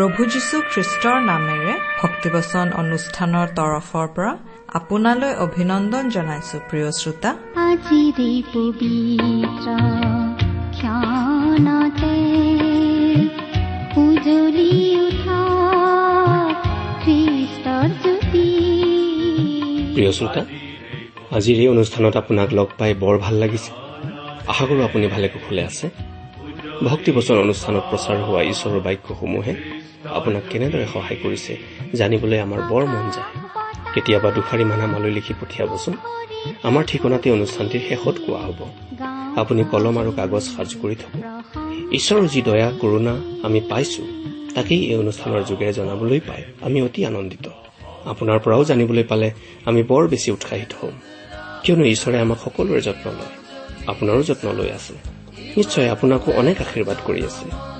প্ৰভু যীশু খ্ৰীষ্টৰ নামেৰে ভক্তিবচন অনুষ্ঠানৰ তৰফৰ পৰা আপোনালৈ অভিনন্দন জনাইছো প্ৰিয় শ্ৰোতা। আজিৰে পবিত্ৰ ক্ষণতে উজলি উঠা খ্ৰীষ্টৰ জ্যোতি। প্ৰিয় শ্ৰোতা আজিৰ এই অনুষ্ঠানত আপোনাক লগ পাই বৰ ভাল লাগিছে। আশা কৰোঁ আপুনি ভালে কুশলে আছে। ভক্তিবচন অনুষ্ঠানত প্ৰচাৰ হোৱা ঈশ্বৰৰ বাক্যসমূহে আপোনাক কেনেদৰে সহায় কৰিছে জানিবলৈ আমাৰ বৰ মন যায়। কেতিয়াবা দুষাৰিমান আমালৈ লিখি পঠিয়াবচোন। আমাৰ ঠিকনাতে অনুষ্ঠানটিৰ শেষত কোৱা হ'ব। আপুনি কলম আৰু কাগজ সাজু কৰি থব ঈশ্বৰৰ যি দয়া কৰোণা আমি পাইছো তাকেই এই অনুষ্ঠানৰ যোগেৰে জনাবলৈ পাই আমি অতি আনন্দিত। আপোনাৰ পৰাও জানিবলৈ পালে আমি বৰ বেছি উৎসাহিত হ'ম। কিয়নো ঈশ্বৰে আমাক সকলোৰে যত্ন লয়। আপোনাৰো যত্ন লৈ আছে। নিশ্চয় আপোনাকো অনেক আশীৰ্বাদ কৰি আছে।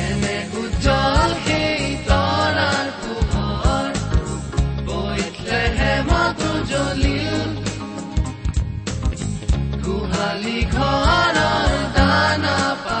Call on Dana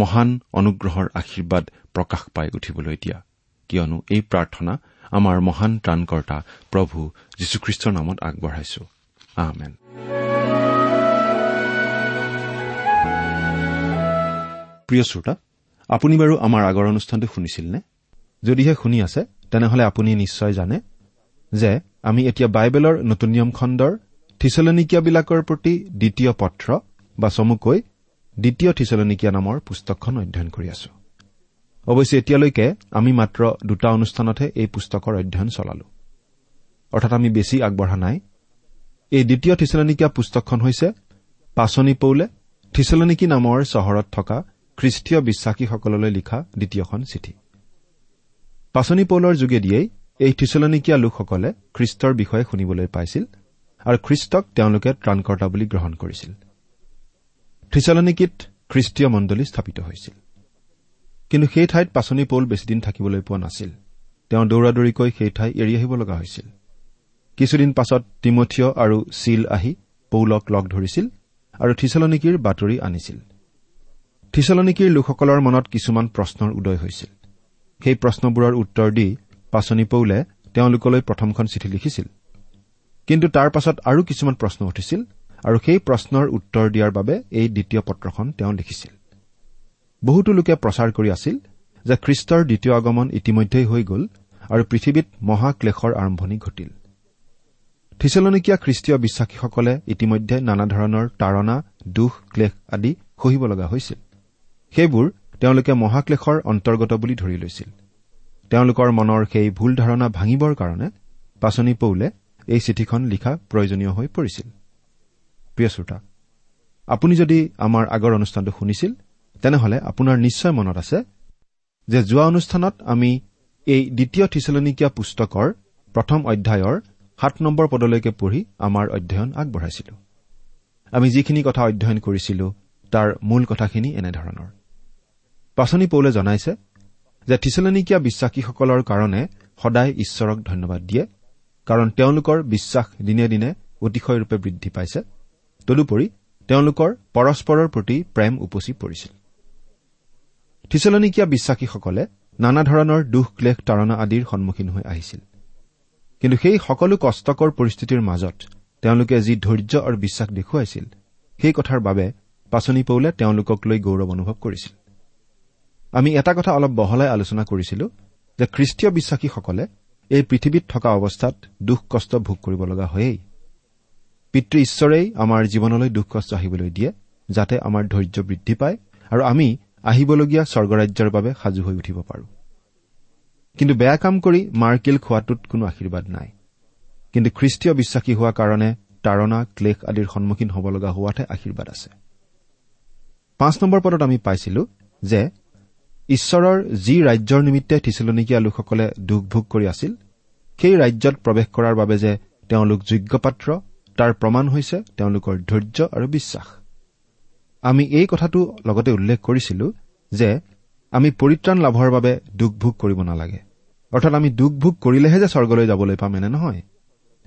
মহান অনুগ্ৰহৰ আশীৰ্বাদ প্ৰকাশ পাই উঠিবলৈ দিয়া। কিয়নো এই প্ৰাৰ্থনা আমাৰ মহান ত্ৰাণকৰ্তা প্ৰভু যীশুখ্ৰীষ্টৰ নামত আগবঢ়াইছো। আমেন। প্ৰিয় শ্ৰোতা আপুনি বাৰু আমাৰ আগৰ অনুষ্ঠানটো শুনিছিল নে যদিহে শুনি আছে তেনেহলে আপুনি নিশ্চয় জানে যে আমি এতিয়া বাইবেলৰ নতুন নিয়ম খণ্ডৰ থিচলনিকীয়াবিলাকৰ প্ৰতি দ্বিতীয় পত্ৰ বা চমুকৈ দ্বিতীয় থিচলনিকীয়া নামৰ পুস্তকখন অধ্যয়ন কৰি আছো। অৱশ্যে এতিয়ালৈকে আমি মাত্ৰ দুটা অনুষ্ঠানতহে এই পুস্তকৰ অধ্যয়ন চলালো। অৰ্থাৎ আমি বেছি আগবঢ়া নাই। এই দ্বিতীয় থিচলনিকীয়া পুস্তকখন হৈছে পাচনি পৌলে থিচলনিকী নামৰ চহৰত থকা খ্ৰীষ্টীয় বিশ্বাসীসকললৈ লিখা দ্বিতীয়খন চিঠি। পাচনি পৌলৰ যোগেদিয়েই এই থিচলনিকীয়া লোকসকলে খ্ৰীষ্টৰ বিষয়ে শুনিবলৈ পাইছিল আৰু খ্ৰীষ্টক তেওঁলোকে ত্ৰাণকৰ্তা বুলি গ্ৰহণ কৰিছিল। থিচলনিকিত খ্ৰীষ্টীয় মণ্ডলী স্থাপিত হৈছিল। কিন্তু সেই ঠাইত পাচনি পৌল বেছিদিন থাকিবলৈ পোৱা নাছিল। তেওঁ দৌৰা দৌৰিকৈ সেই ঠাই এৰি আহিব লগা হৈছিল। কিছুদিন পাছত তিমঠিয় আৰু চিল আহি পৌলক লগ ধৰিছিল আৰু থিচলনিকিৰ বাতৰি আনিছিল। থিচলনিকিৰ লোকসকলৰ মনত কিছুমান প্ৰশ্নৰ উদয় হৈছিল। সেই প্ৰশ্নবোৰৰ উত্তৰ দি পাচনি পৌলে তেওঁলোকলৈ প্ৰথমখন চিঠি লিখিছিল। কিন্তু তাৰ পাছত আৰু কিছুমান প্ৰশ্ন উঠিছিল। আৰু সেই প্ৰশ্নৰ উত্তৰ দিয়াৰ বাবে এই দ্বিতীয় পত্ৰখন তেওঁ লিখিছিল। বহুতো লোকে প্ৰচাৰ কৰি আছিল যে খ্ৰীষ্টৰ দ্বিতীয় আগমন ইতিমধ্যেই হৈ গ'ল আৰু পৃথিৱীত মহাক্লেশৰ আৰম্ভণি ঘটিল। থিচলনিকীয়া খ্ৰীষ্টীয় বিশ্বাসীসকলে ইতিমধ্যে নানা ধৰণৰ তাৰণা দুখ ক্লেশ আদি সহিব লগা হৈছিল। সেইবোৰ তেওঁলোকে মহাক্লেশৰ অন্তৰ্গত বুলি ধৰি লৈছিল। তেওঁলোকৰ মনৰ সেই ভুল ধাৰণা ভাঙিবৰ কাৰণে পাচনি পৌলে এই চিঠিখন লিখা প্ৰয়োজনীয় হৈ পৰিছিল। প্ৰিয় শ্ৰোতা আপুনি যদি আমাৰ আগৰ অনুষ্ঠানটো শুনিছিল তেনেহলে আপোনাৰ নিশ্চয় মনত আছে যে যোৱা অনুষ্ঠানত আমি এই দ্বিতীয় থিচলনিকীয়া পুস্তকৰ প্ৰথম অধ্যায়ৰ সাত নম্বৰ পদলৈকে পঢ়ি আমাৰ অধ্যয়ন আগবঢ়াইছিলো। আমি যিখিনি কথা অধ্যয়ন কৰিছিলো তাৰ মূল কথাখিনি এনেধৰণৰ। পাচনি পৌলে জনাইছে যে থিচলনিকীয়া বিশ্বাসীসকলৰ কাৰণে সদায় ঈশ্বৰক ধন্যবাদ দিয়ে কাৰণ তেওঁলোকৰ বিশ্বাস দিনে দিনে অতিশয়ৰূপে বৃদ্ধি পাইছে। তদুপৰি তেওঁলোকৰ পৰস্পৰৰ প্ৰতি প্ৰেম উপচি পৰিছিল। থিচলনিকীয়া বিশ্বাসীসকলে নানা ধৰণৰ দুখ ক্লেশ তাৰণা আদিৰ সন্মুখীন হৈ আহিছিল। কিন্তু সেই সকলো কষ্টকৰ পৰিস্থিতিৰ মাজত তেওঁলোকে যি ধৈৰ্য আৰু বিশ্বাস দেখুৱাইছিল সেই কথাৰ বাবে পাচনি পৌলে তেওঁলোকক লৈ গৌৰৱ অনুভৱ কৰিছিল। আমি এটা কথা অলপ বহলাই আলোচনা কৰিছিলো যে খ্ৰীষ্টীয় বিশ্বাসীসকলে এই পৃথিৱীত থকা অৱস্থাত দুখ কষ্ট ভোগ কৰিব লগা হয়েই। পিতৃ ঈশ্বৰেই আমাৰ জীৱনলৈ দুখ কষ্ট আহিবলৈ দিয়ে যাতে আমাৰ ধৈৰ্য বৃদ্ধি পায় আৰু আমি আহিবলগীয়া স্বৰ্গৰাজ্যৰ বাবে সাজু হৈ উঠিব পাৰো। কিন্তু বেয়া কাম কৰি মাৰ্কিল খোৱাটোত কোনো আশীৰ্বাদ নাই। কিন্তু খ্ৰীষ্টীয় বিশ্বাসী হোৱা কাৰণে তাৰণা ক্লেশ আদিৰ সন্মুখীন হ'ব লগা হোৱাতহে আশীৰ্বাদ আছে। পাঁচ নম্বৰ পদত আমি পাইছিলো যে ঈশ্বৰৰ যি ৰাজ্যৰ নিমিত্তে থিচলনিকীয়া লোকসকলে দুখ ভোগ কৰি আছিল সেই ৰাজ্যত প্ৰৱেশ কৰাৰ বাবে যে তেওঁলোক যোগ্যপাত্ৰ তাৰ প্ৰমাণ হৈছে তেওঁলোকৰ ধৈৰ্য আৰু বিশ্বাস। আমি এই কথাটো লগতে উল্লেখ কৰিছিলো যে আমি পৰিত্ৰাণ লাভৰ বাবে দুখ ভোগ কৰিব নালাগে। অৰ্থাৎ আমি দুখ ভোগ কৰিলেহে যে স্বৰ্গলৈ যাবলৈ পাম এনে নহয়।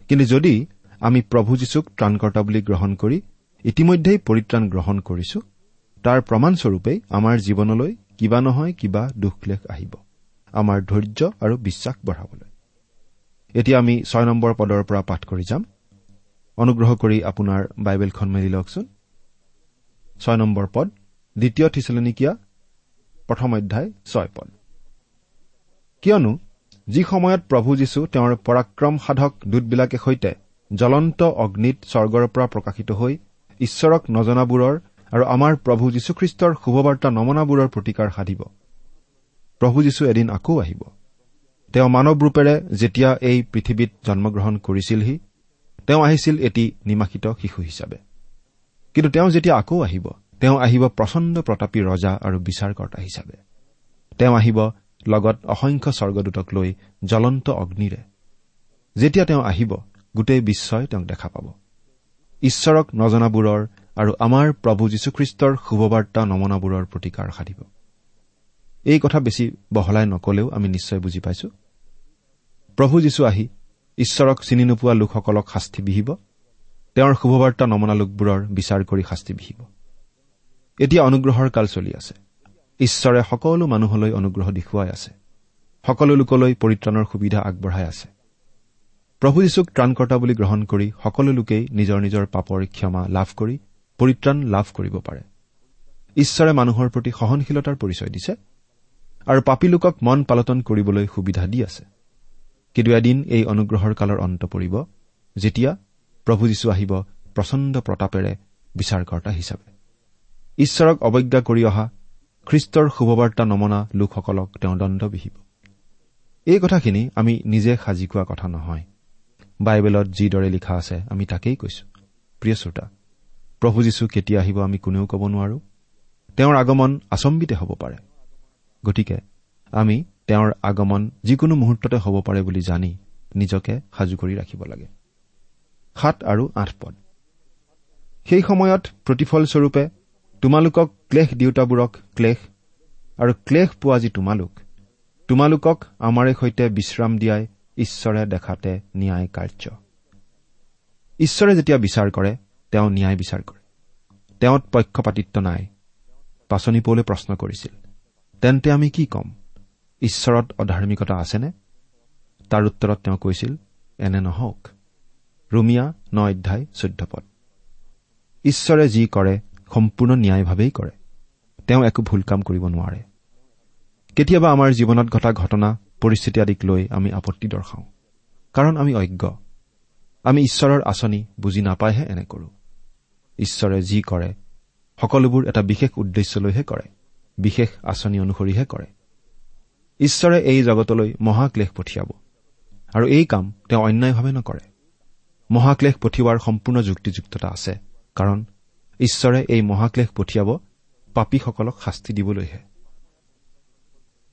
কিন্তু যদি আমি প্ৰভু যীশুক ত্ৰাণকৰ্তা বুলি গ্ৰহণ কৰি ইতিমধ্যেই পৰিত্ৰাণ গ্ৰহণ কৰিছো তাৰ প্ৰমাণস্বৰূপেই আমাৰ জীৱনলৈ কিবা নহয় কিবা দুখলেখ আহিব আমাৰ ধৈৰ্য আৰু বিশ্বাস বঢ়াবলৈ। এতিয়া আমি ছয় নম্বৰ পদৰ পৰা পাঠ কৰি যাম। অনুগ্ৰহ কৰি আপোনাৰ বাইবেলখন মেলি লওকচোন। ছয় নম্বৰ পদ দ্বিতীয় থিচলনিকীয়া প্ৰথম অধ্যায় ছয় পদ। কিয়নো যি সময়ত প্ৰভু যীশু তেওঁৰ পৰাক্ৰম সাধক দূতবিলাকে সৈতে জ্বলন্ত অগ্নিত স্বৰ্গৰ পৰা প্ৰকাশিত হৈ ঈশ্বৰক নজনাবোৰৰ আৰু আমাৰ প্ৰভু যীশুখ্ৰীষ্টৰ শুভবাৰ্তা নমনাবোৰৰ প্ৰতিকাৰ সাধিব। প্ৰভু যীশু এদিন আকৌ আহিব। তেওঁ মানৱ ৰূপেৰে যেতিয়া এই পৃথিৱীত জন্মগ্ৰহণ কৰিছিলহি তেওঁ আহিছিল এটি নিমাষিত শিশু হিচাপে। কিন্তু তেওঁ যেতিয়া আকৌ আহিব তেওঁ আহিব প্ৰচণ্ড প্ৰতাপী ৰজা আৰু বিচাৰকৰ্তা হিচাপে। তেওঁ আহিব লগত অসংখ্য স্বৰ্গদূতক লৈ জ্বলন্ত অগ্নিৰে। যেতিয়া তেওঁ আহিব গোটেই বিশ্বই তেওঁক দেখা পাব। ঈশ্বৰক নজনাবোৰৰ আৰু আমাৰ প্ৰভু যীশুখ্ৰীষ্টৰ শুভবাৰ্তা নমনাবোৰৰ প্ৰতিকাৰ সাধিব। এই কথা বেছি বহলাই নকলেও আমি নিশ্চয় বুজি পাইছো। প্ৰভু যীশু আহি ঈশ্বৰক চিনি নোপোৱা লোকসকলক শাস্তি বিহিব। তেওঁৰ শুভবাৰ্তা নমনা লোকবোৰৰ বিচাৰ কৰি শাস্তি বিহিব। এতিয়া অনুগ্ৰহৰ কাল চলি আছে। ঈশ্বৰে সকলো মানুহলৈ অনুগ্ৰহ দেখুৱাই আছে। সকলো লোকলৈ পৰিত্ৰাণৰ সুবিধা আগবঢ়াই আছে। প্ৰভু যীশুক ত্ৰাণকৰ্তা বুলি গ্ৰহণ কৰি সকলো লোকেই নিজৰ নিজৰ পাপৰ ক্ষমা লাভ কৰি পৰিত্ৰাণ লাভ কৰিব পাৰে। ঈশ্বৰে মানুহৰ প্ৰতি সহনশীলতাৰ পৰিচয় দিছে আৰু পাপী লোকক মন পালটন কৰিবলৈ সুবিধা দি আছে। কিন্তু এদিন এই অনুগ্ৰহৰ কালৰ অন্ত পৰিব যেতিয়া প্ৰভু যীশু আহিব প্ৰচণ্ড প্ৰতাপেৰে বিচাৰকৰ্তা হিচাপে। ঈশ্বৰক অৱজ্ঞা কৰি অহা খ্ৰীষ্টৰ শুভবাৰ্তা নমনা লোকসকলক তেওঁ দণ্ড বিহিব। এই কথাখিনি আমি নিজে সাজি কোৱা কথা নহয়। বাইবেলত যিদৰে লিখা আছে আমি তাকেই কৈছো। প্ৰিয় শ্ৰোতা প্ৰভু যীশু কেতিয়া আহিব আমি কোনেও ক'ব নোৱাৰো। তেওঁৰ আগমন আচম্বিতে হ'ব পাৰে। গতিকে আমি তেওঁৰ আগমন যিকোনো মুহূৰ্ততে হ'ব পাৰে বুলি জানি নিজকে সাজু কৰি ৰাখিব লাগে। সাত আৰু আঠ পদ। সেই সময়ত প্ৰতিফলস্বৰূপে তোমালোকক ক্লেশ দেউতাবোৰক ক্লেশ আৰু ক্লেশ পোৱা যি তোমালোক তোমালোকক আমাৰে সৈতে বিশ্ৰাম দিয়াই ঈশ্বৰে দেখাতে ন্যায় কাৰ্য। ঈশ্বৰে যেতিয়া বিচাৰ কৰে তেওঁ ন্যায় বিচাৰ কৰে। তেওঁত পক্ষপাতিত্ব নাই। পাচনি পৌলে প্ৰশ্ন কৰিছিল তেন্তে আমি কি ক'ম? ঈশ্বৰত অধাৰ্মিকতা আছেনে? তাৰ উত্তৰত তেওঁ কৈছিল এনে নহওক। ৰুমিয়া ন অধ্যায় চৈধ্য পদ। ঈশ্বৰে যি কৰে সম্পূৰ্ণ ন্যায়ভাৱেই কৰে। তেওঁ একো ভুল কাম কৰিব নোৱাৰে। কেতিয়াবা আমাৰ জীৱনত ঘটা ঘটনা পৰিস্থিতি আদিক লৈ আমি আপত্তি দৰ্শাওঁ কাৰণ আমি অজ্ঞ। আমি ঈশ্বৰৰ আঁচনি বুজি নাপাইহে এনে কৰো। ঈশ্বৰে যি কৰে সকলোবোৰ এটা বিশেষ উদ্দেশ্যলৈহে কৰে। বিশেষ আঁচনি অনুসৰিহে কৰে। ঈশ্বৰে এই জগতলৈ মহাক্লেশ পঠিয়াব। আৰু এই কাম তেওঁ অন্যায়ভাৱে নকৰে। মহাক্লেশ পঠিওৱাৰ সম্পূৰ্ণ যুক্তিযুক্ততা আছে কাৰণ ঈশ্বৰে এই মহাক্লেশ পঠিয়াব পাপীসকলক শাস্তি দিবলৈহে।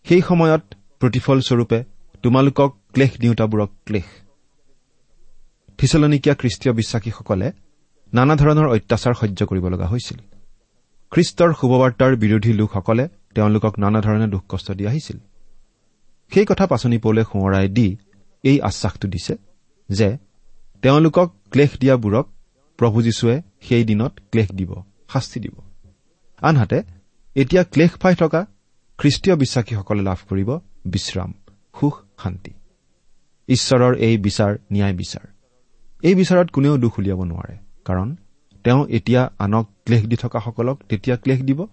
সেই সময়ত প্ৰতিফলস্বৰূপে তোমালোকক ক্লেশ দিওঁতাবোৰক ক্লেশ। থিচলনিকীয়া খ্ৰীষ্টীয় বিশ্বাসীসকলে নানা ধৰণৰ অত্যাচাৰ সহ্য কৰিব লগা হৈছিল। খ্ৰীষ্টৰ শুভবাৰ্তাৰ বিৰোধী লোকসকলে তেওঁলোকক নানা ধৰণে দুখ কষ্ট দি আহিছিল সেই কথা পাচনি পৌলে সোঁৱৰাই দি এই আশ্বাসটো দিছে যে তেওঁলোকক ক্লেশ দিয়াবোৰক প্ৰভু যীশুৱে সেই দিনত ক্লেশ দিব শাস্তি দিব। আনহাতে এতিয়া ক্লেশ পাই থকা খ্ৰীষ্টীয় বিশ্বাসীসকলে লাভ কৰিব বিশ্ৰাম সুখ শান্তি। ঈশ্বৰৰ এই বিচাৰ ন্যায় বিচাৰ। এই বিচাৰত কোনেও দুখ উলিয়াব নোৱাৰে কাৰণ তেওঁ এতিয়া আনক ক্লেশ দি থকাসকলক তেতিয়া ক্লেশ দিব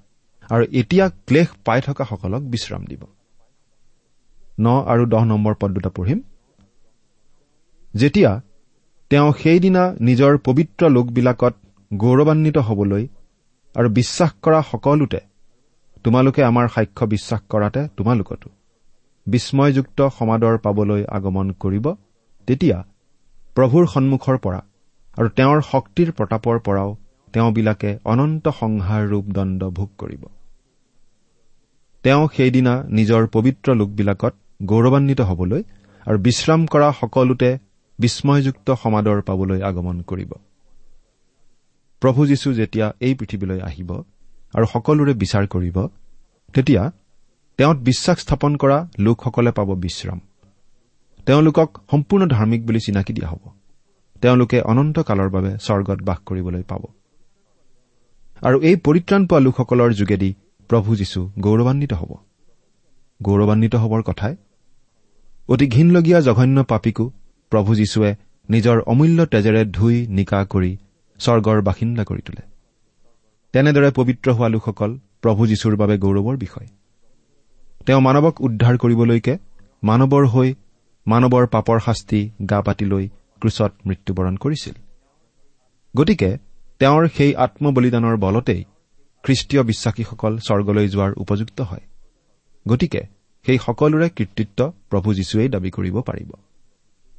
আৰু এতিয়া ক্লেশ পাই থকাসকলক বিশ্ৰাম দিব। ন আৰু দহ নম্বৰ পদ দুটা পঢ়িম। যেতিয়া তেওঁ সেইদিনা নিজৰ পবিত্ৰ লোকবিলাকত গৌৰৱান্বিত হবলৈ আৰু বিশ্বাস কৰা সকলোতে তোমালোকে আমাৰ সাক্ষ্য বিশ্বাস কৰাতে তোমালোকতো বিস্ময়যুক্ত সমাদৰ পাবলৈ আগমন কৰিব তেতিয়া প্ৰভুৰ সন্মুখৰ পৰা আৰু তেওঁৰ শক্তিৰ প্ৰতাপৰ পৰাও তেওঁবিলাকে অনন্ত সংহাৰ ৰূপ দণ্ড ভোগ কৰিব। তেওঁ সেইদিনা নিজৰ পবিত্ৰ লোকবিলাকত গৌৰৱান্বিত হবলৈ আৰু বিশ্ৰাম কৰা সকলোতে বিস্ময়যুক্ত সমাদৰ পাবলৈ আগমন কৰিব। প্ৰভু যীশু যেতিয়া এই পৃথিৱীলৈ আহিব আৰু সকলোৰে বিচাৰ কৰিব তেতিয়া তেওঁত বিশ্বাস স্থাপন কৰা লোকসকলে পাব বিশ্ৰাম। তেওঁলোকক সম্পূৰ্ণ ধাৰ্মিক বুলি চিনাকি দিয়া হ'ব। তেওঁলোকে অনন্ত কালৰ বাবে স্বৰ্গত বাস কৰিবলৈ পাব। আৰু এই পৰিত্ৰাণ পোৱা লোকসকলৰ যোগেদি প্ৰভু যীশু গৌৰৱান্বিত হ'ব। গৌৰৱান্বিত হবৰ কথাই অতি ঘীনলগীয়া জঘন্য পাপীকো প্ৰভু যীশুৱে নিজৰ অমূল্য তেজেৰে ধুই নিকা কৰি স্বৰ্গৰ বাসিন্দা কৰি তোলে। তেনেদৰে পবিত্ৰ হোৱা লোকসকল প্ৰভু যীশুৰ বাবে গৌৰৱৰ বিষয়। তেওঁ মানৱক উদ্ধাৰ কৰিবলৈকে মানৱৰ হৈ মানৱৰ পাপৰ শাস্তি গা পাতি লৈ ক্ৰুচত মৃত্যুবৰণ কৰিছিল। গতিকে তেওঁৰ সেই আত্মবলিদানৰ বলতেই খ্ৰীষ্টীয় বিশ্বাসীসকল স্বৰ্গলৈ যোৱাৰ উপযুক্ত হয়। গতিকে সেই সকলোৰে কৃতিত্ব প্ৰভু যীশুৱেই দাবী কৰিব পাৰিব।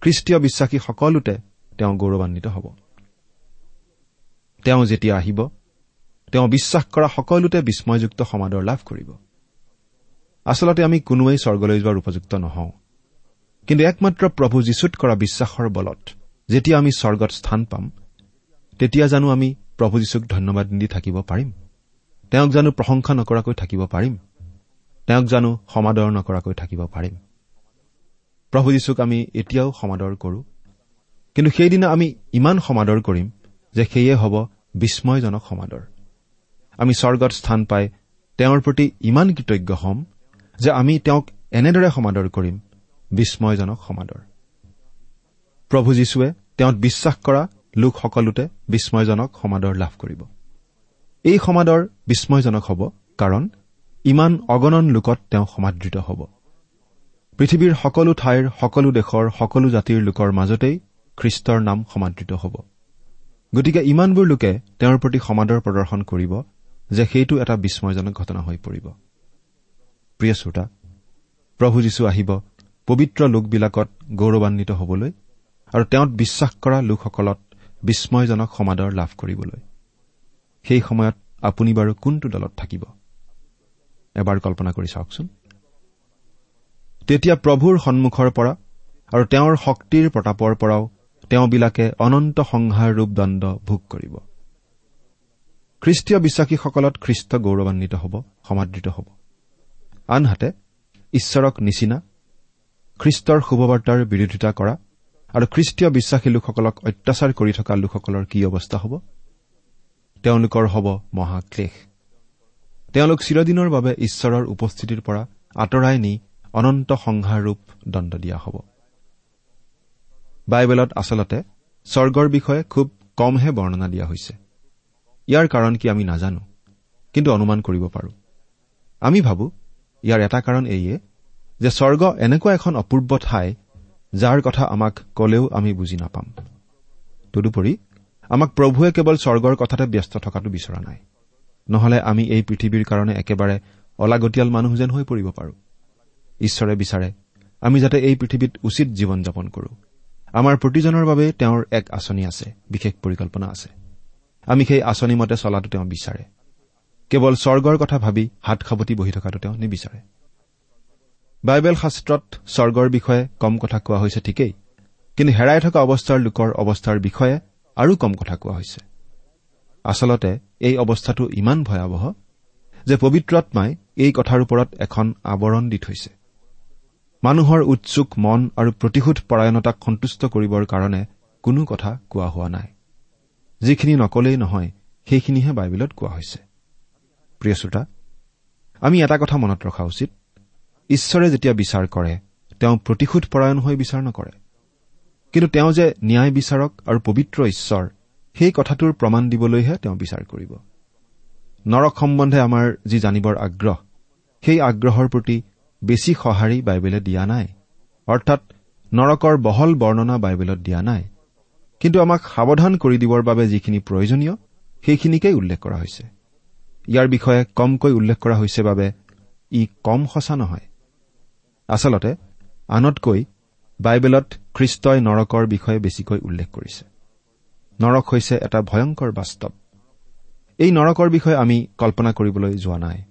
খ্ৰীষ্টীয় বিশ্বাসী সকলোতে তেওঁ গৌৰৱান্বিত হ'ব। তেওঁ যেতিয়া আহিব তেওঁ বিশ্বাস কৰা সকলোতে বিস্ময়যুক্ত সমাদৰ লাভ কৰিব। আচলতে আমি কোনোৱেই স্বৰ্গলৈ যোৱাৰ উপযুক্ত নহওঁ। কিন্তু একমাত্ৰ প্ৰভু যীশুত কৰা বিশ্বাসৰ বলত যেতিয়া আমি স্বৰ্গত স্থান পাম তেতিয়া জানো আমি প্ৰভু যীশুক ধন্যবাদ নিদি থাকিব পাৰিম। তেওঁক জানো প্ৰশংসা নকৰাকৈ থাকিব পাৰিম। তেওঁক জানো সমাদৰ নকৰাকৈ থাকিব পাৰিম। প্ৰভু যীশুক আমি এতিয়াও সমাদৰ কৰো। কিন্তু সেইদিনা আমি ইমান সমাদৰ কৰিম যে সেয়ে হ'ব বিস্ময়জনক সমাদৰ। আমি স্বৰ্গত স্থান পাই তেওঁৰ প্ৰতি ইমান কৃতজ্ঞ হ'ম যে আমি তেওঁক এনেদৰে সমাদৰ কৰিম বিস্ময়জনক সমাদৰ। প্ৰভু যীশুৱে তেওঁত বিশ্বাস কৰা লোকসকলোতে বিস্ময়জনক সমাদৰ লাভ কৰিব। এই সমাদৰ বিস্ময়জনক হ'ব কাৰণ ইমান অগণন লোকত তেওঁ সমাদৃত হ'ব। পৃথিৱীৰ সকলো ঠাইৰ সকলো দেশৰ সকলো জাতিৰ লোকৰ মাজতেই খ্ৰীষ্টৰ নাম সমাদৃত হ'ব। গতিকে ইমানবোৰ লোকে তেওঁৰ প্ৰতি সমাদৰ প্ৰদৰ্শন কৰিব যে সেইটো এটা বিস্ময়জনক ঘটনা হৈ পৰিব। প্ৰিয় শ্ৰোতা প্ৰভু যীশু আহিব পবিত্ৰ লোকবিলাকত গৌৰৱান্বিত হবলৈ আৰু তেওঁত বিশ্বাস কৰা লোকসকলত বিস্ময়জনক সমাদৰ লাভ কৰিবলৈ। সেই সময়ত আপুনি বাৰু কোনটো দলত থাকিব? এবাৰ কল্পনা কৰি চাওকচোন। তেতিয়া প্ৰভুৰ সন্মুখৰ পৰা আৰু তেওঁৰ শক্তিৰ প্ৰতাপৰ পৰাও তেওঁবিলাকে অনন্ত সংহাৰ ৰূপ দণ্ড ভোগ কৰিব। খ্ৰীষ্টীয় বিশ্বাসীসকলত খ্ৰীষ্ট গৌৰৱান্বিত হ'ব সমাদৃত হ'ব। আনহাতে ঈশ্বৰক নিচিনা খ্ৰীষ্টৰ শুভবাৰ্তাৰ বিৰোধিতা কৰা আৰু খ্ৰীষ্টীয় বিশ্বাসী লোকসকলক অত্যাচাৰ কৰি থকা লোকসকলৰ কি অৱস্থা হ'ব? তেওঁলোকৰ হ'ব মহাক্লেশ। তেওঁলোক চিৰদিনৰ বাবে ঈশ্বৰৰ উপস্থিতিৰ পৰা আঁতৰাই নি অনন্ত সংহাৰৰূপ দণ্ড দিয়া হ'ব। বাইবেলত আচলতে স্বৰ্গৰ বিষয়ে খুব কমহে বৰ্ণনা দিয়া হৈছে। ইয়াৰ কাৰণ কি আমি নাজানো কিন্তু অনুমান কৰিব পাৰোঁ। আমি ভাবো ইয়াৰ এটা কাৰণ এইয়ে যে স্বৰ্গ এনেকুৱা এখন অপূৰ্ব ঠাই যাৰ কথা আমাক কলেও আমি বুজি নাপাম। তদুপৰি আমাক প্ৰভুৱে কেৱল স্বৰ্গৰ কথাতে ব্যস্ত থকাটো বিচৰা নাই। নহলে আমি এই পৃথিৱীৰ কাৰণে একেবাৰে অলাগতিয়াল মানুহ যেন হৈ পৰিব পাৰোঁ। ঈশ্বৰে বিচাৰে আমি যাতে এই পৃথিৱীত উচিত জীৱন যাপন কৰোঁ। আমাৰ প্ৰতিজনৰ বাবে তেওঁৰ এক আঁচনি আছে বিশেষ পৰিকল্পনা আছে। আমি সেই আঁচনি মতে চলাটো তেওঁ বিচাৰে। কেৱল স্বৰ্গৰ কথা ভাবি হাত সাৱটি বহি থকাটো তেওঁ নিবিচাৰে। বাইবেল শাস্ত্ৰত স্বৰ্গৰ বিষয়ে কম কথা কোৱা হৈছে ঠিকেই কিন্তু হেৰাই থকা অৱস্থাৰ লোকৰ অৱস্থাৰ বিষয়ে আৰু কম কথা কোৱা হৈছে। আচলতে এই অৱস্থাটো ইমান ভয়াৱহ যে পবিত্ৰত্মাই এই কথাৰ ওপৰত এখন আৱৰণ দি থৈছে। মানুহৰ উৎসুক মন আৰু প্ৰতিশোধ পৰায়ণতাক সন্তুষ্ট কৰিবৰ কাৰণে কোনো কথা কোৱা হোৱা নাই। যিখিনি নকলেই নহয় সেইখিনিহে বাইবেলত কোৱা হৈছে। প্ৰিয় শ্ৰোতা আমি এটা কথা মনত ৰখা উচিত। ঈশ্বৰে যেতিয়া বিচাৰ কৰে তেওঁ প্ৰতিশোধ পৰায়ণ হৈ বিচাৰ নকৰে। কিন্তু তেওঁ যে ন্যায় বিচাৰক আৰু পবিত্ৰ ঈশ্বৰ সেই কথাটোৰ প্ৰমাণ দিবলৈহে তেওঁ বিচাৰ কৰিব। নৰক সম্বন্ধে আমাৰ যি জানিবৰ আগ্ৰহ সেই আগ্ৰহৰ প্ৰতি বেছি সঁহাৰি বাইবেলে দিয়া নাই। অৰ্থাৎ নৰকৰ বহল বৰ্ণনা বাইবেলত দিয়া নাই। কিন্তু আমাক সাৱধান কৰি দিবৰ বাবে যিখিনি প্ৰয়োজনীয় সেইখিনিকেই উল্লেখ কৰা হৈছে। ইয়াৰ বিষয়ে কমকৈ উল্লেখ কৰা হৈছে বাবে ই কম সঁচা নহয়। আচলতে আনতকৈ বাইবেলত খ্ৰীষ্টই নৰকৰ বিষয়ে বেছিকৈ উল্লেখ কৰিছে। নৰক হৈছে এটা ভয়ংকৰ বাস্তৱ। এই নৰকৰ বিষয়ে আমি কল্পনা কৰিবলৈ যোৱা নাই।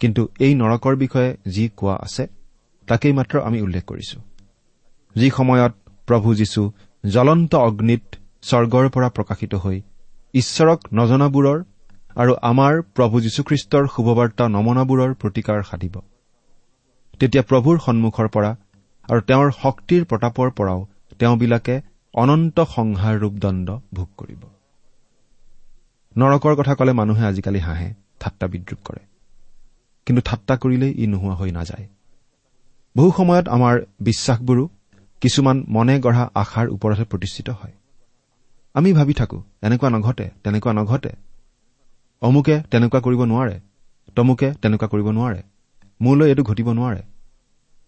কিন্তু এই নৰকৰ বিষয়ে যি কোৱা আছে তাকেই মাত্ৰ আমি উল্লেখ কৰিছো। যি সময়ত প্ৰভু যীশু জ্বলন্ত অগ্নিত স্বৰ্গৰ পৰা প্ৰকাশিত হৈ ঈশ্বৰক নজনাবোৰৰ আৰু আমাৰ প্ৰভু যীশুখ্ৰীষ্টৰ শুভবাৰ্তা নমনাবোৰৰ প্ৰতিকাৰ সাধিব। তেতিয়া প্ৰভুৰ সন্মুখৰ পৰা আৰু তেওঁৰ শক্তিৰ প্ৰতাপৰ পৰাও তেওঁবিলাকে অনন্ত সংহাৰ ৰূপ দণ্ড ভোগ কৰিব। নৰকৰ কথা কলে মানুহে আজিকালি হাঁহে ঠাট্টা বিদ্ৰূপ কৰে। কিন্তু ঠাট্টা কৰিলেই ই নোহোৱা হৈ নাযায়। বহু সময়ত আমাৰ বিশ্বাসবোৰো কিছুমান মনে গঢ়া আশাৰ ওপৰতহে প্ৰতিষ্ঠিত হয়। আমি ভাবি থাকো এনেকুৱা নঘটে তেনেকুৱা নঘটে। অমুকে তেনেকুৱা কৰিব নোৱাৰে তমুকে তেনেকুৱা কৰিব নোৱাৰে মোলৈ এইটো ঘটিব নোৱাৰে।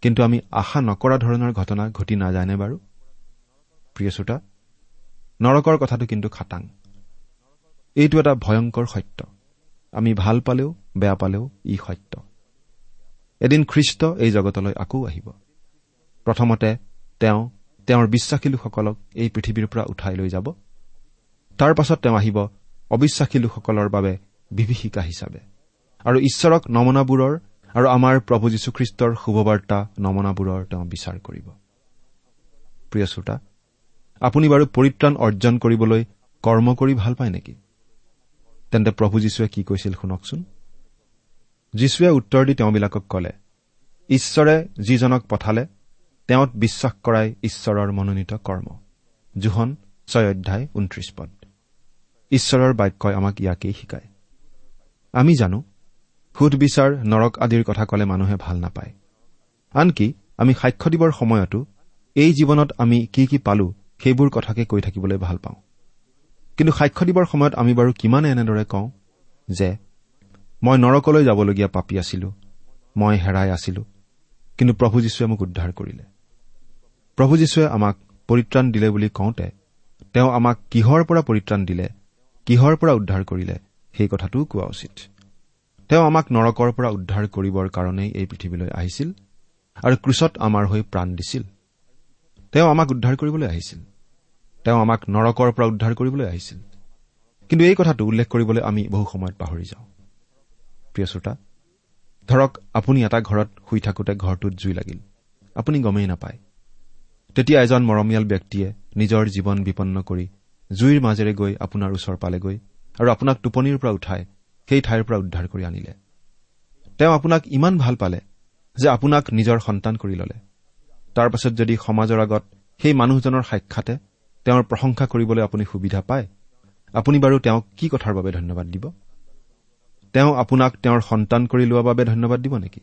কিন্তু আমি আশা নকৰা ধৰণৰ ঘটনা ঘটি নাযায়নে বাৰু? প্ৰিয় শ্ৰোতা নৰকৰ কথাটো কিন্তু খাটাং। এইটো এটা ভয়ংকৰ সত্য। আমি ভাল পালেও বেয়া পালেও ই সত্য। এদিন খ্ৰীষ্ট এই জগতলৈ আকৌ আহিব। প্ৰথমতে তেওঁ তেওঁৰ বিশ্বাসী লোকসকলক এই পৃথিৱীৰ পৰা উঠাই লৈ যাব। তাৰ পাছত তেওঁ আহিব অবিশ্বাসী লোকসকলৰ বাবে বিভীষিকা হিচাপে। আৰু ঈশ্বৰক নমনাবোৰৰ আৰু আমাৰ প্ৰভু যীশুখ্ৰীষ্টৰ শুভবাৰ্তা নমনাবোৰৰ তেওঁ বিচাৰ কৰিব। প্ৰিয় শ্ৰোতা আপুনি বাৰু পৰিত্ৰাণ অৰ্জন কৰিবলৈ কৰ্ম কৰি ভাল পায় নেকি? তেন্তে প্ৰভু যীশুৱে কি কৈছিল শুনকচোন? যীশুৱে উত্তৰ দি তেওঁবিলাকক কলে ঈশ্বৰে যিজনক পঠালে তেওঁত বিশ্বাস কৰাই ঈশ্বৰৰ মনোনীত কৰ্ম। জোহন ছয় অধ্যায় ঊনত্ৰিশ পদ। ঈশ্বৰৰ বাক্যই আমাক ইয়াকেই শিকায়। আমি জানো সুধবিচাৰ নৰক আদিৰ কথা কলে মানুহে ভাল নাপায়। আনকি আমি সাক্ষ্য দিবৰ সময়তো এই জীৱনত আমি কি কি পালো সেইবোৰ কথাকে কৈ থাকিবলৈ ভাল পাওঁ। কিন্তু সাক্ষ্য দিবৰ সময়ত আমি বাৰু কিমান এনেদৰে কওঁ যে মই নৰকলৈ যাবলগীয়া পাপী আছিলো মই হেৰাই আছিলো কিন্তু প্ৰভু যীশুৱে মোক উদ্ধাৰ কৰিলে। প্ৰভু যীশুৱে আমাক পৰিত্ৰাণ দিলে বুলি কওঁতে তেওঁ আমাক কিহৰ পৰা পৰিত্ৰাণ দিলে কিহৰ পৰা উদ্ধাৰ কৰিলে সেই কথাটোও কোৱা উচিত। তেওঁ আমাক নৰকৰ পৰা উদ্ধাৰ কৰিবৰ কাৰণেই এই পৃথিৱীলৈ আহিছিল আৰু ক্ৰুচত আমাৰ হৈ প্ৰাণ দিছিল। তেওঁ আমাক উদ্ধাৰ কৰিবলৈ আহিছিল। তেওঁ আমাক নৰকৰ পৰা উদ্ধাৰ কৰিবলৈ আহিছিল। কিন্তু এই কথাটো উল্লেখ কৰিবলৈ আমি বহু সময়ত পাহৰি যাওঁ। প্ৰিয় শ্ৰোতা ধৰক আপুনি এটা ঘৰত শুই থাকোঁতে ঘৰটোত জুই লাগিল। আপুনি গমেই নাপায়। তেতিয়া এজন মৰমীয়াল ব্যক্তিয়ে নিজৰ জীৱন বিপন্ন কৰি জুইৰ মাজেৰে গৈ আপোনাৰ ওচৰ পালেগৈ আৰু আপোনাক টোপনিৰ পৰা উঠাই সেই ঠাইৰ পৰা উদ্ধাৰ কৰি আনিলে। তেওঁ আপোনাক ইমান ভাল পালে যে আপোনাক নিজৰ সন্তান কৰি ল'লে। তাৰ পাছত যদি সমাজৰ আগত সেই মানুহজনৰ সাক্ষাতে তেওঁৰ প্ৰশংসা কৰিবলৈ আপুনি সুবিধা পায় আপুনি বাৰু তেওঁক কি কথাৰ বাবে ধন্যবাদ দিব? তেওঁ আপোনাক তেওঁৰ সন্তান কৰি লোৱাৰ বাবে ধন্যবাদ দিব নেকি?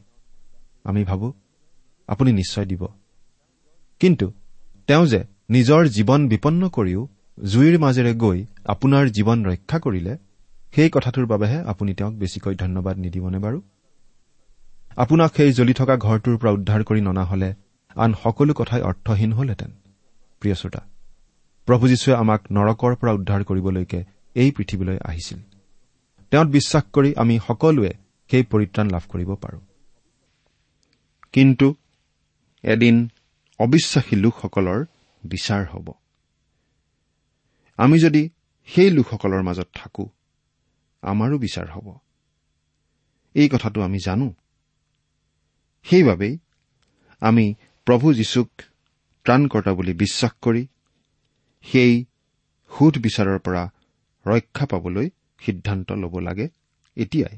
আমি ভাবো আপুনি নিশ্চয় দিব। কিন্তু তেওঁ যে নিজৰ জীৱন বিপন্ন কৰিও জুইৰ মাজেৰে গৈ আপোনাৰ জীৱন ৰক্ষা কৰিলে সেই কথাটোৰ বাবেহে আপুনি তেওঁক বেছিকৈ ধন্যবাদ নিদিবনে বাৰু? আপোনাক সেই জ্বলি থকা ঘৰটোৰ পৰা উদ্ধাৰ কৰি ননা হলে আন সকলো কথাই অৰ্থহীন হলহেঁতেন। প্ৰিয় শ্ৰোতা প্ৰভু যীশুৱে আমাক নৰকৰ পৰা উদ্ধাৰ কৰিবলৈকে এই পৃথিৱীলৈ আহিছিল। তেওঁত বিশ্বাস কৰি আমি সকলোৱে সেই পৰিত্ৰাণ লাভ কৰিব পাৰোঁ। কিন্তু এদিন অবিশ্বাসী লোকসকলৰ বিচাৰ হ'ব। আমি যদি সেই লোকসকলৰ মাজত থাকো আমাৰো বিচাৰ হ'ব। এই কথাটো আমি জানো। সেইবাবেই আমি প্ৰভু যীশুক ত্ৰাণকৰ্তা বুলি বিশ্বাস কৰি সেই সুধ বিচাৰৰ পৰা ৰক্ষা পাবলৈ সিদ্ধান্ত ল'ব লাগে এতিয়াই।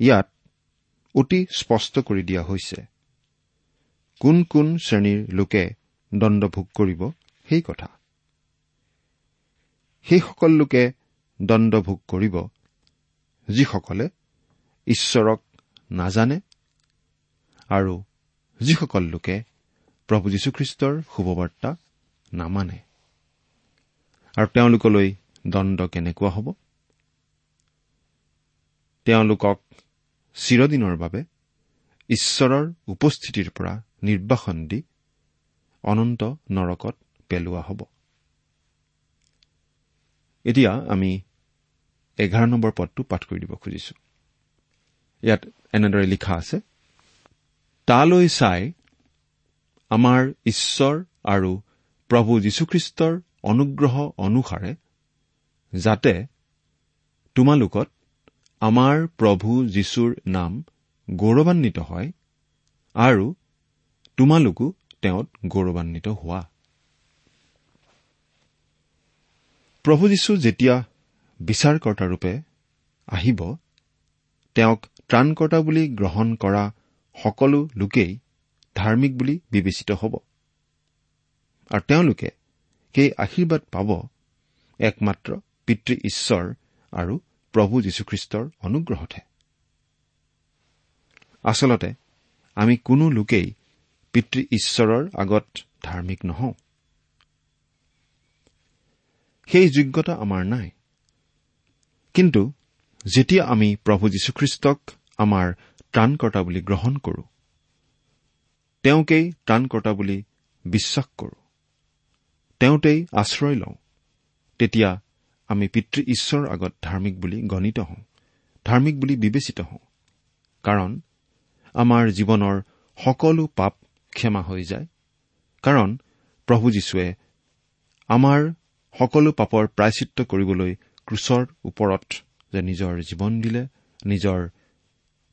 ইয়াত অতি স্পষ্ট কৰি দিয়া হৈছে কোন কোন শ্ৰেণীৰ লোকে দণ্ডভোগ কৰিব সেই কথা। সেইসকল লোকে দণ্ডভোগ কৰিব যিসকলে ঈশ্বৰক নাজানে আৰু যিসকল লোকে প্ৰভু যীশুখ্ৰীষ্টৰ শুভবাৰ্তা নামানে। আৰু তেওঁলোকলৈ দণ্ড কেনেকুৱা হ'ব? তেওঁলোকক চিৰদিনৰ বাবে ঈশ্বৰৰ উপস্থিতিৰ পৰা নিৰ্বাসন দি অনন্ত নৰকত পেলোৱা হ'ব। এতিয়া আমি এঘাৰ নম্বৰ পদটো পাঠ কৰি দিব খুজিছো। ইয়াত এনেদৰে লিখা আছে তালৈ চাই আমাৰ ঈশ্বৰ আৰু প্ৰভু যীশুখ্ৰীষ্টৰ অনুগ্ৰহ অনুসাৰে যাতে তোমালোকত আমাৰ প্ৰভু যীশুৰ নাম গৌৰৱান্বিত হয় আৰু তোমালোকো তেওঁত গৌৰৱান্বিত হোৱা। প্ৰভু যীশু যেতিয়া বিচাৰকৰ্তাৰূপে আহিব তেওঁক ত্ৰাণকৰ্তা বুলি গ্ৰহণ কৰা সকলো লোকেই ধাৰ্মিক বুলি বিবেচিত হ'ব। আৰু তেওঁলোকে সেই আশীৰ্বাদ পাব একমাত্ৰ পিতৃ ঈশ্বৰ আৰু প্ৰভু যীশুখ্ৰীষ্টৰ অনুগ্ৰহতহে। আচলতে আমি কোনো লোকেই পিতৃ ঈশ্বৰৰ আগত ধাৰ্মিক নহওঁ। সেই যোগ্যতা আমাৰ নাই। কিন্তু যেতিয়া আমি প্ৰভু যীশুখ্ৰীষ্টক আমাৰ ত্ৰাণকৰ্তা বুলি গ্ৰহণ কৰো। তেওঁকেই ত্ৰাণকৰ্তা বুলি বিশ্বাস কৰো। তেওঁতেই আশ্ৰয় লওঁ। তেতিয়া আমি পিতৃ ঈশ্বৰৰ আগত ধাৰ্মিক বুলি গণিত হওঁ ধাৰ্মিক বুলি বিবেচিত হওঁ। কাৰণ আমাৰ জীৱনৰ সকলো পাপ ক্ষমা হৈ যায়। কাৰণ প্ৰভু যীশুৱে আমাৰ সকলো পাপৰ প্ৰায়চিত্ৰ কৰিবলৈ ক্ৰুচৰ ওপৰত যে নিজৰ জীৱন দিলে নিজৰ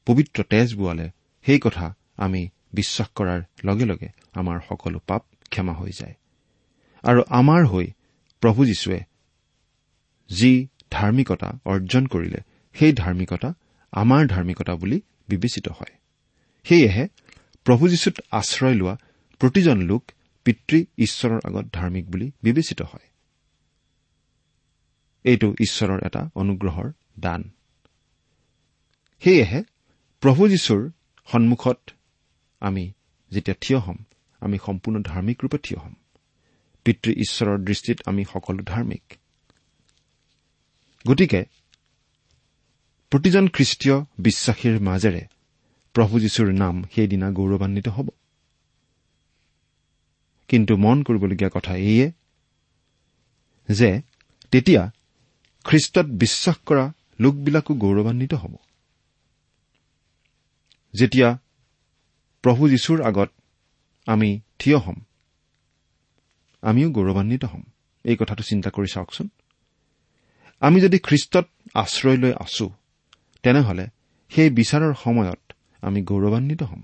পবিত্ৰ তেজ বোৱালে সেই কথা আমি বিশ্বাস কৰাৰ লগে লগে আমাৰ সকলো পাপ ক্ষমা হৈ যায়। আৰু আমাৰ হৈ প্ৰভু যীশুৱে যি ধাৰ্মিকতা অৰ্জন কৰিলে সেই ধাৰ্মিকতা আমাৰ ধাৰ্মিকতা বুলি বিবেচিত হয়। সেয়েহে প্ৰভু যীশুত আশ্ৰয় লোৱা প্ৰতিজন লোক পিতৃ ঈশ্বৰৰ আগত ধাৰ্মিক বুলি বিবেচিত হয়। এইটো ঈশ্বৰৰ এটা অনুগ্ৰহৰ দান। সেয়েহে প্ৰভু যীশুৰ সন্মুখত আমি যেতিয়া থিয় হ'ম আমি সম্পূৰ্ণ ধাৰ্মিক ৰূপে থিয় হ'ম। পিতৃ ঈশ্বৰৰ দৃষ্টিত আমি সকলো ধাৰ্মিক। গতিকে প্ৰতিজন খ্ৰীষ্টীয় বিশ্বাসীৰ মাজেৰে প্ৰভু যীশুৰ নাম সেইদিনা গৌৰৱান্বিত হ'ব। কিন্তু মন কৰিবলগীয়া কথা এইয়ে যে তেতিয়া খ্ৰীষ্টত বিশ্বাস কৰা লোকবিলাকো গৌৰৱান্বিত হ'ব। যেতিয়া প্ৰভু যীশুৰ আগত আমি থিয় হ'ম আমিও গৌৰৱান্বিত হ'ম। এই কথাটো চিন্তা কৰি চাওকচোন। আমি যদি খ্ৰীষ্টত আশ্ৰয় লৈ আছো তেনেহলে সেই বিচাৰৰ সময়ত আমি গৌৰৱান্বিত হ'ম।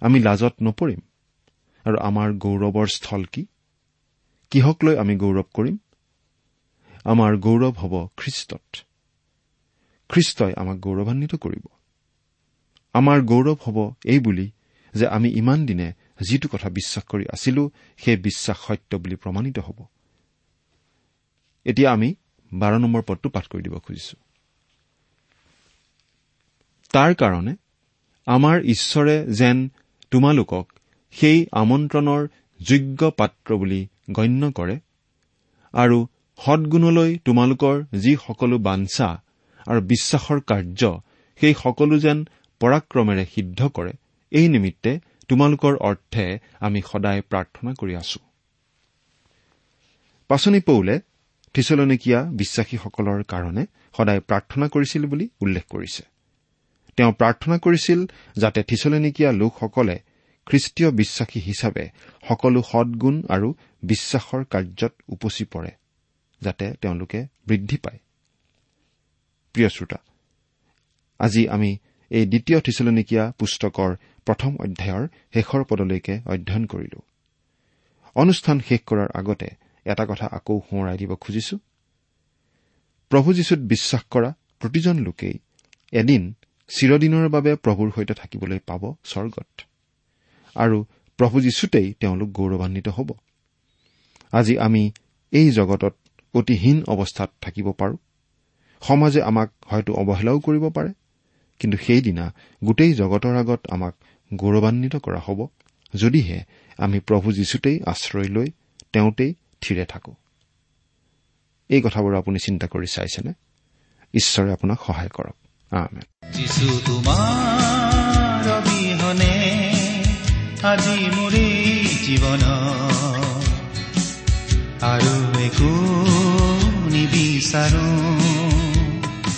আমি লাজত নপৰিম। আৰু আমাৰ গৌৰৱৰ স্থল কি? কিহক লৈ আমি গৌৰৱ কৰিম? আমাৰ গৌৰৱ হ'ব খ্ৰীষ্টত। খ্ৰীষ্টই আমাক গৌৰৱান্বিত কৰিব। আমাৰ গৌৰৱ হ'ব এই বুলি যে আমি ইমান দিনে যিটো কথা বিশ্বাস কৰি আছিলো সেই বিশ্বাস সত্য বুলি প্ৰমাণিত হ'ব। এতিয়া আমি বাৰ নম্বৰ পদটো পাঠ কৰি দিব খুজিছো। তাৰ কাৰণে আমাৰ ঈশ্বৰে যেন তোমালোকক সেই আমন্ত্ৰণৰ যোগ্য পাত্ৰ বুলি গণ্য কৰে আৰু সদগুণলৈ তোমালোকৰ যি সকলো বাঞ্ছা আৰু বিশ্বাসৰ কাৰ্য সেই সকলো যেন পৰাক্ৰমেৰে সিদ্ধ কৰে এই নিমিত্তে তোমালোকৰ অৰ্থে আমি সদায় প্ৰাৰ্থনা কৰি আছো। পাচনি পৌলে থিচলনিকীয়া বিশ্বাসীসকলৰ কাৰণে সদায় প্ৰাৰ্থনা কৰিছিল বুলি উল্লেখ কৰিছে। তেওঁ প্ৰাৰ্থনা কৰিছিল যাতে থিচলনিকীয়া লোকসকলে খ্ৰীষ্টীয় বিশ্বাসী হিচাপে সকলো সদগুণ আৰু বিশ্বাসৰ কাৰ্যত উপচি পৰে যাতে তেওঁলোকে বৃদ্ধি পায়। প্ৰিয় শ্ৰোতা আজি আমি এই দ্বিতীয় থিচলনিকীয়া পুস্তকৰ প্ৰথম অধ্যায়ৰ শেষৰ পদলৈকে অধ্যয়ন কৰিলো। অনুষ্ঠান শেষ কৰাৰ আগতে এটা কথা আকৌ সোঁৱৰাই দিব খুজিছো। প্ৰভু যীশুত বিশ্বাস কৰা প্ৰতিজন লোকেই এদিন চিৰদিনৰ বাবে প্ৰভুৰ সৈতে থাকিবলৈ পাব স্বৰ্গত। আৰু প্ৰভু যীশুতেই তেওঁলোক গৌৰৱান্বিত হ'ব। আজি আমি এই জগতত অতি হীন অৱস্থাত থাকিব পাৰো। সমাজে আমাক হয়তো অৱহেলাও কৰিব পাৰে। কিন্তু সেইদিনা গোটেই জগতৰ আগত আমাক গৌৰৱান্বিত কৰা হ'ব যদিহে আমি প্ৰভু যীশুতেই আশ্ৰয় লৈ তেওঁতেই থিৰে থাকো। এই কথাবোৰ আপুনি চিন্তা কৰি চাইছেনে? ঈশ্বৰে আপোনাক সহায় কৰক। আৰু একো নিবিচাৰো।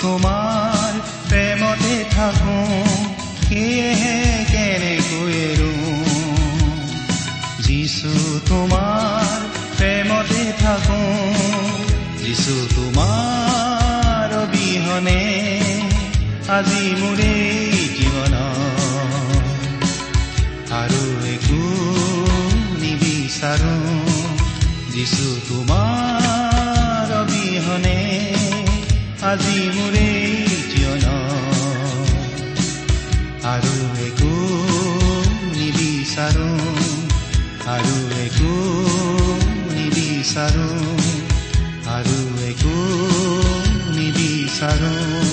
তোমাৰ প্ৰেমতে থাকো সেয়েহে কেনেকৈ যিছু তোমাৰ প্ৰেমতে থাকো যিছু তোমাৰ অবিহনে আজি মোৰ জীৱন আৰু একো নিবিচাৰো যিছু তোমাৰ আজি মোৰ জীৱন। আৰু একো নিবিচাৰো আৰু একো নিবিচাৰো আৰু একো নিবিচাৰো।